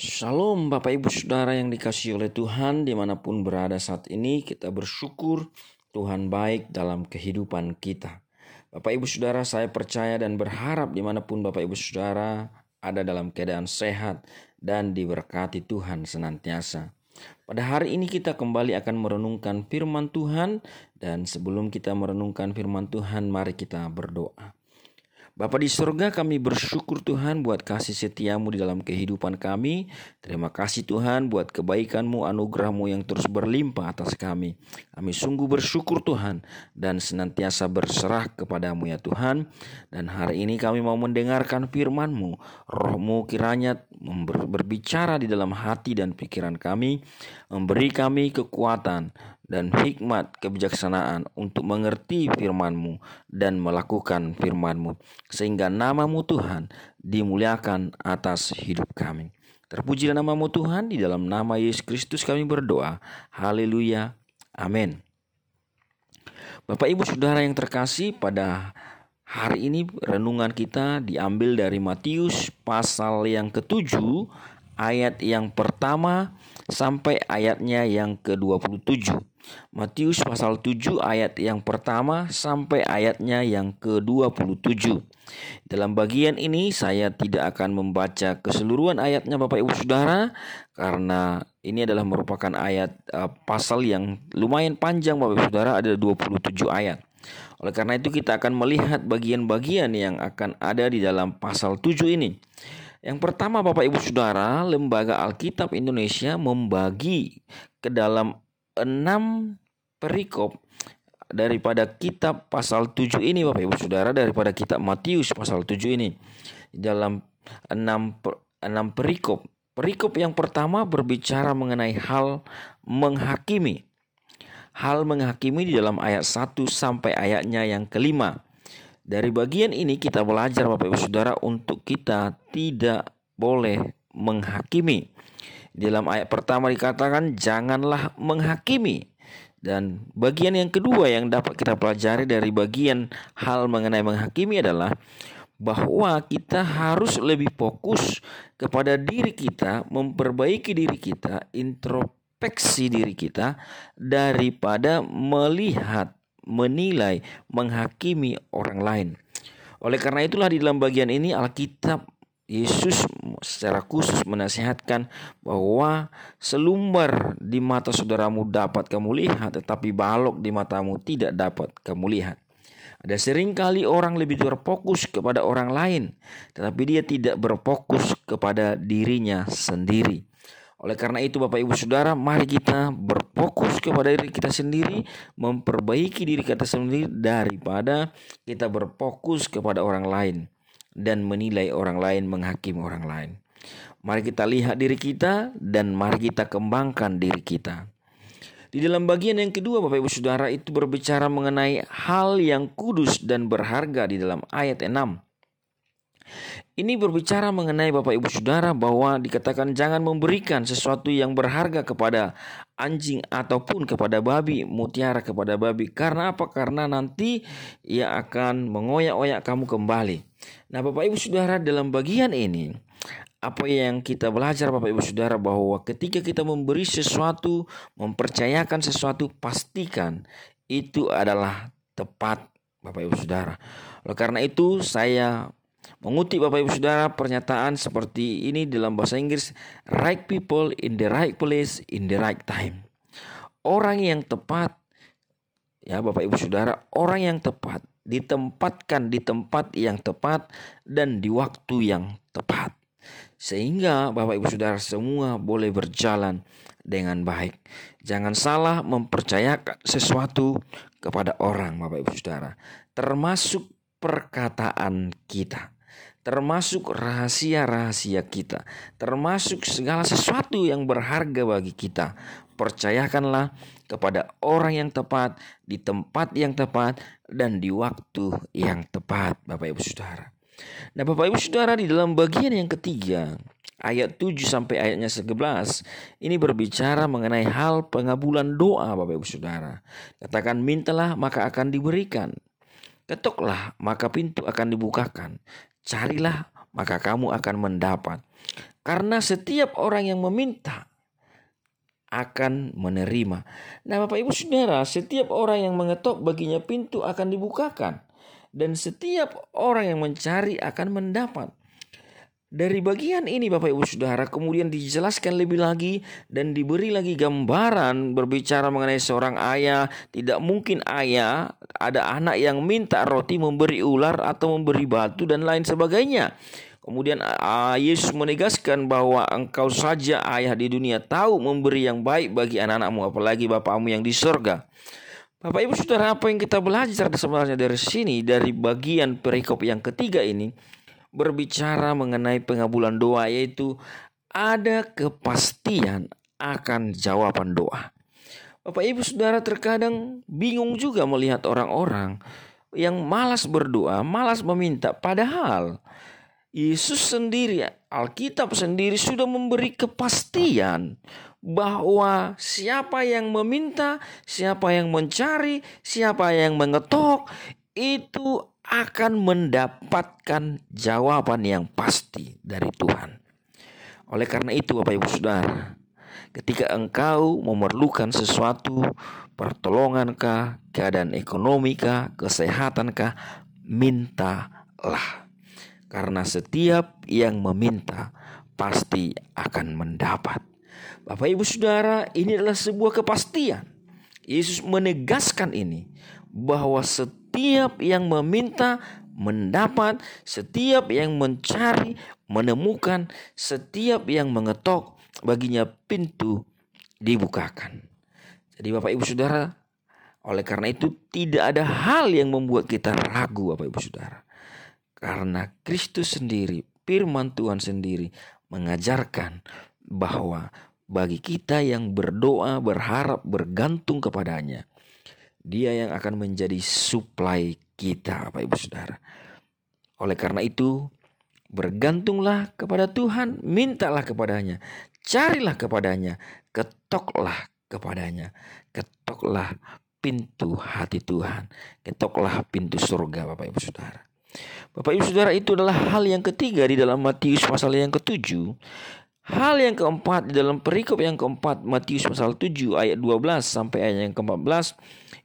Shalom Bapak Ibu Saudara yang dikasih oleh Tuhan di mana pun berada saat ini kita bersyukur Tuhan baik dalam kehidupan kita. Bapak Ibu Saudara saya percaya dan berharap di mana pun Bapak Ibu Saudara ada dalam keadaan sehat dan diberkati Tuhan senantiasa. Pada hari ini kita kembali akan merenungkan firman Tuhan dan sebelum kita merenungkan firman Tuhan mari kita berdoa. Bapa di surga kami bersyukur Tuhan buat kasih setiamu di dalam kehidupan kami. Terima kasih Tuhan buat kebaikanmu, anugerahmu yang terus berlimpah atas kami. Kami sungguh bersyukur Tuhan dan senantiasa berserah kepadamu ya Tuhan. Dan hari ini kami mau mendengarkan firmanmu. Rohmu kiranya berbicara di dalam hati dan pikiran kami. Memberi kami kekuatan dan hikmat kebijaksanaan untuk mengerti firman-Mu dan melakukan firman-Mu sehingga namamu Tuhan dimuliakan atas hidup kami. Terpujilah namamu Tuhan di dalam nama Yesus Kristus kami berdoa. Haleluya. Amin. Bapak Ibu Saudara yang terkasih pada hari ini renungan kita diambil dari Matius pasal yang ketujuh ayat yang pertama sampai ayatnya yang ke-27. Matius pasal 7 ayat yang pertama sampai ayatnya yang ke-27. Dalam bagian ini saya tidak akan membaca keseluruhan ayatnya Bapak Ibu Saudara karena ini adalah merupakan ayat uh, pasal yang lumayan panjang Bapak Ibu Saudara ada 27 ayat. Oleh karena itu kita akan melihat bagian-bagian yang akan ada di dalam pasal 7 ini. Yang pertama Bapak Ibu Saudara, Lembaga Alkitab Indonesia membagi ke dalam enam perikop daripada kitab pasal 7 ini Bapak Ibu Saudara daripada kitab Matius pasal 7 ini dalam enam enam perikop. Perikop yang pertama berbicara mengenai hal menghakimi. Hal menghakimi di dalam ayat 1 sampai ayatnya yang kelima. Dari bagian ini kita belajar Bapak Ibu Saudara untuk kita tidak boleh menghakimi. Dalam ayat pertama dikatakan janganlah menghakimi. Dan bagian yang kedua yang dapat kita pelajari dari bagian hal mengenai menghakimi adalah bahwa kita harus lebih fokus kepada diri kita, memperbaiki diri kita, introspeksi diri kita daripada melihat menilai, menghakimi orang lain. Oleh karena itulah di dalam bagian ini Alkitab Yesus secara khusus menasihatkan bahwa selumbar di mata saudaramu dapat kamu lihat tetapi balok di matamu tidak dapat kamu lihat. Ada sering kali orang lebih berfokus kepada orang lain tetapi dia tidak berfokus kepada dirinya sendiri. Oleh karena itu Bapak Ibu Saudara, mari kita berfokus kepada diri kita sendiri, memperbaiki diri kita sendiri daripada kita berfokus kepada orang lain dan menilai orang lain, menghakimi orang lain. Mari kita lihat diri kita dan mari kita kembangkan diri kita. Di dalam bagian yang kedua Bapak Ibu Saudara itu berbicara mengenai hal yang kudus dan berharga di dalam ayat 6. Ini berbicara mengenai Bapak Ibu Saudara bahwa dikatakan jangan memberikan sesuatu yang berharga kepada anjing ataupun kepada babi, mutiara kepada babi. Karena apa? Karena nanti ia akan mengoyak-oyak kamu kembali. Nah, Bapak Ibu Saudara dalam bagian ini apa yang kita belajar Bapak Ibu Saudara bahwa ketika kita memberi sesuatu, mempercayakan sesuatu, pastikan itu adalah tepat Bapak Ibu Saudara. Oleh karena itu saya Mengutip Bapak Ibu Saudara pernyataan seperti ini dalam bahasa Inggris, right people in the right place in the right time. Orang yang tepat ya Bapak Ibu Saudara, orang yang tepat ditempatkan di tempat yang tepat dan di waktu yang tepat. Sehingga Bapak Ibu Saudara semua boleh berjalan dengan baik. Jangan salah mempercayakan sesuatu kepada orang Bapak Ibu Saudara, termasuk perkataan kita termasuk rahasia-rahasia kita, termasuk segala sesuatu yang berharga bagi kita. Percayakanlah kepada orang yang tepat, di tempat yang tepat, dan di waktu yang tepat, Bapak Ibu Saudara. Nah, Bapak Ibu Saudara, di dalam bagian yang ketiga, ayat 7 sampai ayatnya 11 ini berbicara mengenai hal pengabulan doa Bapak Ibu Saudara. Katakan mintalah maka akan diberikan. Ketoklah maka pintu akan dibukakan. Carilah, maka kamu akan mendapat. Karena setiap orang yang meminta akan menerima. Nah, Bapak Ibu Saudara, setiap orang yang mengetok baginya pintu akan dibukakan dan setiap orang yang mencari akan mendapat. Dari bagian ini Bapak Ibu Saudara kemudian dijelaskan lebih lagi dan diberi lagi gambaran berbicara mengenai seorang ayah. Tidak mungkin ayah ada anak yang minta roti memberi ular atau memberi batu dan lain sebagainya. Kemudian Yesus menegaskan bahwa engkau saja ayah di dunia tahu memberi yang baik bagi anak-anakmu apalagi Bapamu yang di surga. Bapak Ibu Saudara apa yang kita belajar sebenarnya dari sini dari bagian perikop yang ketiga ini berbicara mengenai pengabulan doa yaitu ada kepastian akan jawaban doa. Bapak Ibu Saudara terkadang bingung juga melihat orang-orang yang malas berdoa, malas meminta padahal Yesus sendiri, Alkitab sendiri sudah memberi kepastian bahwa siapa yang meminta, siapa yang mencari, siapa yang mengetok itu akan mendapatkan jawaban yang pasti dari Tuhan. Oleh karena itu, Bapak Ibu Saudara, ketika engkau memerlukan sesuatu, pertolongankah, keadaan ekonomikah, kesehatankah, mintalah. Karena setiap yang meminta pasti akan mendapat. Bapak Ibu Saudara, ini adalah sebuah kepastian. Yesus menegaskan ini bahwa setiap setiap yang meminta mendapat, setiap yang mencari menemukan, setiap yang mengetok baginya pintu dibukakan. Jadi Bapak Ibu Saudara, oleh karena itu tidak ada hal yang membuat kita ragu Bapak Ibu Saudara. Karena Kristus sendiri, firman Tuhan sendiri mengajarkan bahwa bagi kita yang berdoa, berharap, bergantung kepadanya, dia yang akan menjadi supply kita, Bapak Ibu Saudara. Oleh karena itu, bergantunglah kepada Tuhan, mintalah kepadanya, carilah kepadanya, ketoklah kepadanya, ketoklah pintu hati Tuhan, ketoklah pintu surga, Bapak Ibu Saudara. Bapak Ibu Saudara itu adalah hal yang ketiga di dalam Matius pasal yang ketujuh Hal yang keempat di dalam perikop yang keempat Matius pasal 7 ayat 12 sampai ayat yang ke-14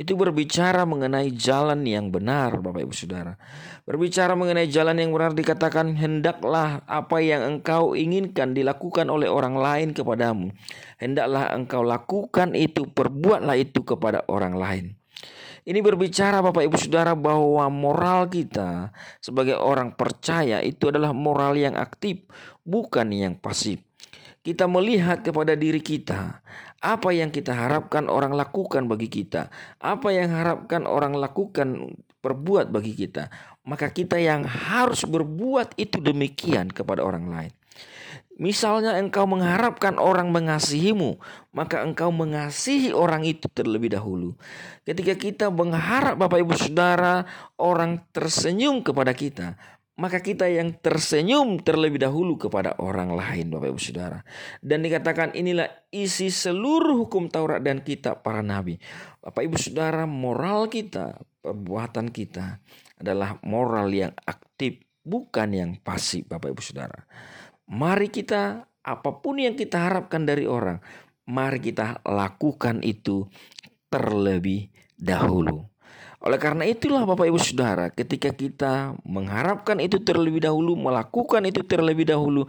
itu berbicara mengenai jalan yang benar Bapak Ibu Saudara. Berbicara mengenai jalan yang benar dikatakan hendaklah apa yang engkau inginkan dilakukan oleh orang lain kepadamu. Hendaklah engkau lakukan itu, perbuatlah itu kepada orang lain. Ini berbicara Bapak Ibu Saudara bahwa moral kita sebagai orang percaya itu adalah moral yang aktif, bukan yang pasif kita melihat kepada diri kita, apa yang kita harapkan orang lakukan bagi kita, apa yang harapkan orang lakukan perbuat bagi kita, maka kita yang harus berbuat itu demikian kepada orang lain. Misalnya engkau mengharapkan orang mengasihimu, maka engkau mengasihi orang itu terlebih dahulu. Ketika kita mengharap Bapak Ibu Saudara orang tersenyum kepada kita, maka kita yang tersenyum terlebih dahulu kepada orang lain Bapak Ibu Saudara. Dan dikatakan inilah isi seluruh hukum Taurat dan kitab para nabi. Bapak Ibu Saudara, moral kita, perbuatan kita adalah moral yang aktif, bukan yang pasif Bapak Ibu Saudara. Mari kita apa pun yang kita harapkan dari orang, mari kita lakukan itu terlebih dahulu. Oleh karena itulah Bapak Ibu Saudara, ketika kita mengharapkan itu terlebih dahulu, melakukan itu terlebih dahulu,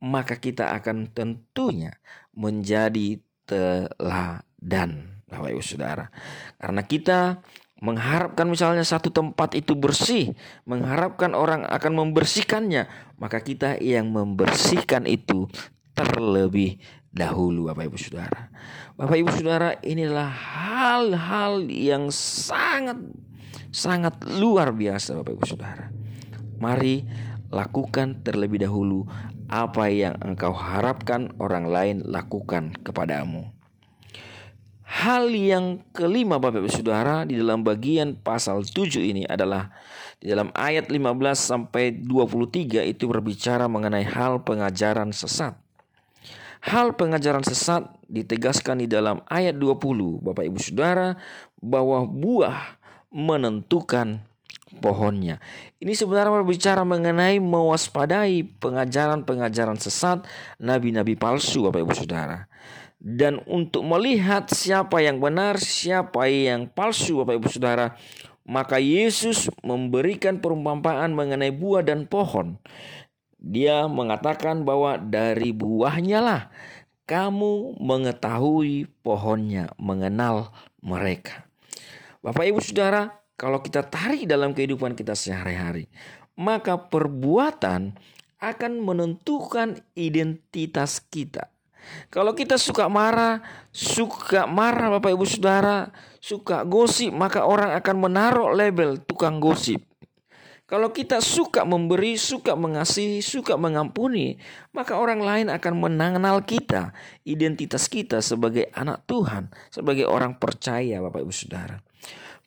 maka kita akan tentunya menjadi teladan Bapak Ibu Saudara. Karena kita mengharapkan misalnya satu tempat itu bersih, mengharapkan orang akan membersihkannya, maka kita yang membersihkan itu terlebih dahulu Bapak Ibu Saudara. Bapak Ibu Saudara, inilah hal-hal yang sangat sangat luar biasa Bapak Ibu Saudara. Mari lakukan terlebih dahulu apa yang engkau harapkan orang lain lakukan kepadamu. Hal yang kelima Bapak Ibu Saudara di dalam bagian pasal 7 ini adalah di dalam ayat 15 sampai 23 itu berbicara mengenai hal pengajaran sesat. Hal pengajaran sesat ditegaskan di dalam ayat 20 Bapak Ibu Saudara bahwa buah menentukan pohonnya. Ini sebenarnya berbicara mengenai mewaspadai pengajaran-pengajaran sesat nabi-nabi palsu Bapak Ibu Saudara. Dan untuk melihat siapa yang benar, siapa yang palsu Bapak Ibu Saudara, maka Yesus memberikan perumpamaan mengenai buah dan pohon. Dia mengatakan bahwa dari buahnya lah kamu mengetahui pohonnya, mengenal mereka. Bapak Ibu Saudara, kalau kita tarik dalam kehidupan kita sehari-hari, maka perbuatan akan menentukan identitas kita. Kalau kita suka marah, suka marah Bapak Ibu Saudara, suka gosip, maka orang akan menaruh label tukang gosip. Kalau kita suka memberi, suka mengasihi, suka mengampuni, maka orang lain akan mengenal kita, identitas kita sebagai anak Tuhan, sebagai orang percaya Bapak Ibu Saudara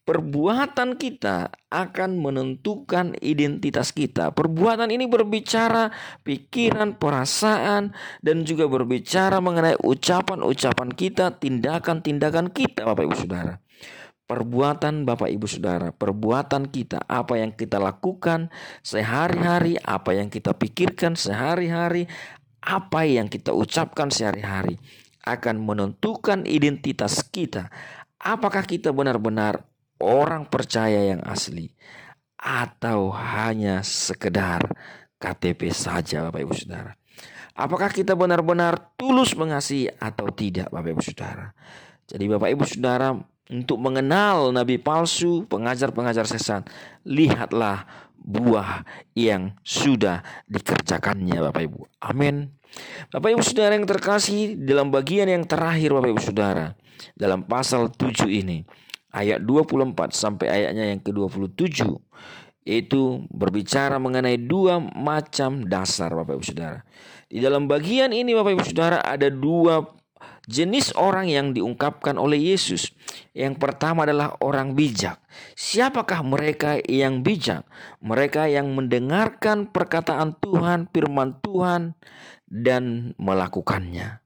perbuatan kita akan menentukan identitas kita. Perbuatan ini berbicara pikiran, perasaan, dan juga berbicara mengenai ucapan-ucapan kita, tindakan-tindakan kita, Bapak Ibu Saudara. Perbuatan Bapak Ibu Saudara, perbuatan kita, apa yang kita lakukan sehari-hari, apa yang kita pikirkan sehari-hari, apa yang kita ucapkan sehari-hari akan menentukan identitas kita. Apakah kita benar-benar orang percaya yang asli atau hanya sekedar KTP saja Bapak Ibu Saudara. Apakah kita benar-benar tulus mengasihi atau tidak Bapak Ibu Saudara. Jadi Bapak Ibu Saudara untuk mengenal nabi palsu, pengajar-pengajar sesat, lihatlah buah yang sudah dikerjakannya Bapak Ibu. Amin. Bapak Ibu Saudara yang terkasih dalam bagian yang terakhir Bapak Ibu Saudara dalam pasal 7 ini ayat 24 sampai ayatnya yang ke-27 itu berbicara mengenai dua macam dasar Bapak Ibu Saudara. Di dalam bagian ini Bapak Ibu Saudara ada dua jenis orang yang diungkapkan oleh Yesus. Yang pertama adalah orang bijak. Siapakah mereka yang bijak? Mereka yang mendengarkan perkataan Tuhan, firman Tuhan dan melakukannya.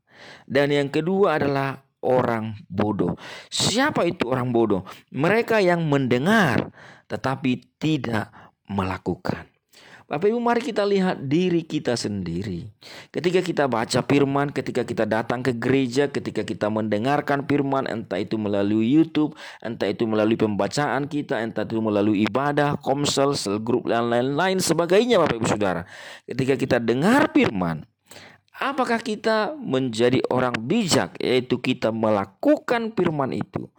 Dan yang kedua adalah orang bodoh. Siapa itu orang bodoh? Mereka yang mendengar tetapi tidak melakukan. Bapak Ibu mari kita lihat diri kita sendiri. Ketika kita baca firman, ketika kita datang ke gereja, ketika kita mendengarkan firman, entah itu melalui YouTube, entah itu melalui pembacaan kita, entah itu melalui ibadah, komsel, sel grup, dan lain-lain sebagainya Bapak Ibu Saudara. Ketika kita dengar firman, Apakah kita menjadi orang bijak, yaitu kita melakukan firman itu,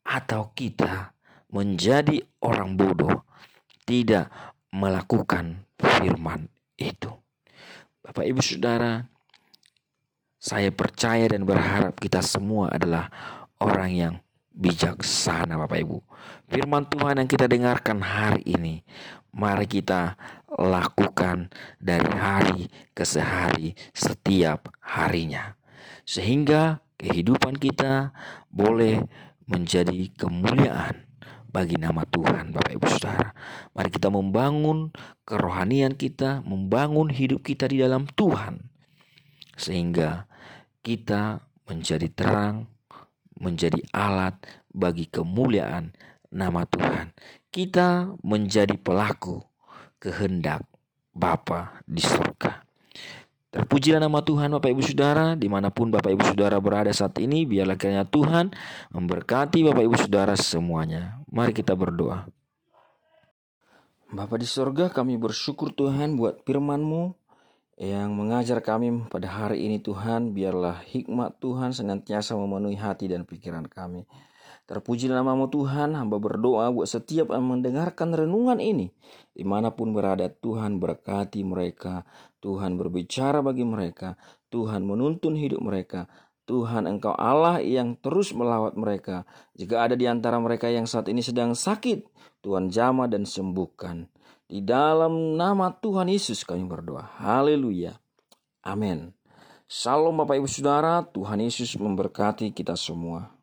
atau kita menjadi orang bodoh, tidak melakukan firman itu? Bapak, ibu, saudara, saya percaya dan berharap kita semua adalah orang yang bijaksana, Bapak Ibu. Firman Tuhan yang kita dengarkan hari ini, mari kita lakukan dari hari ke sehari setiap harinya. Sehingga kehidupan kita boleh menjadi kemuliaan bagi nama Tuhan Bapak Ibu Saudara. Mari kita membangun kerohanian kita, membangun hidup kita di dalam Tuhan. Sehingga kita menjadi terang, menjadi alat bagi kemuliaan nama Tuhan. Kita menjadi pelaku kehendak Bapa di surga. Terpujilah nama Tuhan Bapak Ibu Saudara. Di mana pun Bapak Ibu Saudara berada saat ini Biarlah kiranya Tuhan memberkati Bapak Ibu Saudara semuanya. Mari kita berdoa. Bapak di surga kami bersyukur Tuhan buat firman-Mu yang mengajar kami pada hari ini Tuhan. Biarlah hikmat Tuhan senantiasa memenuhi hati dan pikiran kami Terpuji namamu Tuhan, hamba berdoa buat setiap yang mendengarkan renungan ini. Di mana pun berada, Tuhan berkati mereka. Tuhan berbicara bagi mereka. Tuhan menuntun hidup mereka. Tuhan engkau Allah yang terus melawat mereka. Jika ada di antara mereka yang saat ini sedang sakit, Tuhan jama dan sembuhkan. Di dalam nama Tuhan Yesus kami berdoa. Haleluya. Amin. Salam Bapak Ibu Saudara, Tuhan Yesus memberkati kita semua.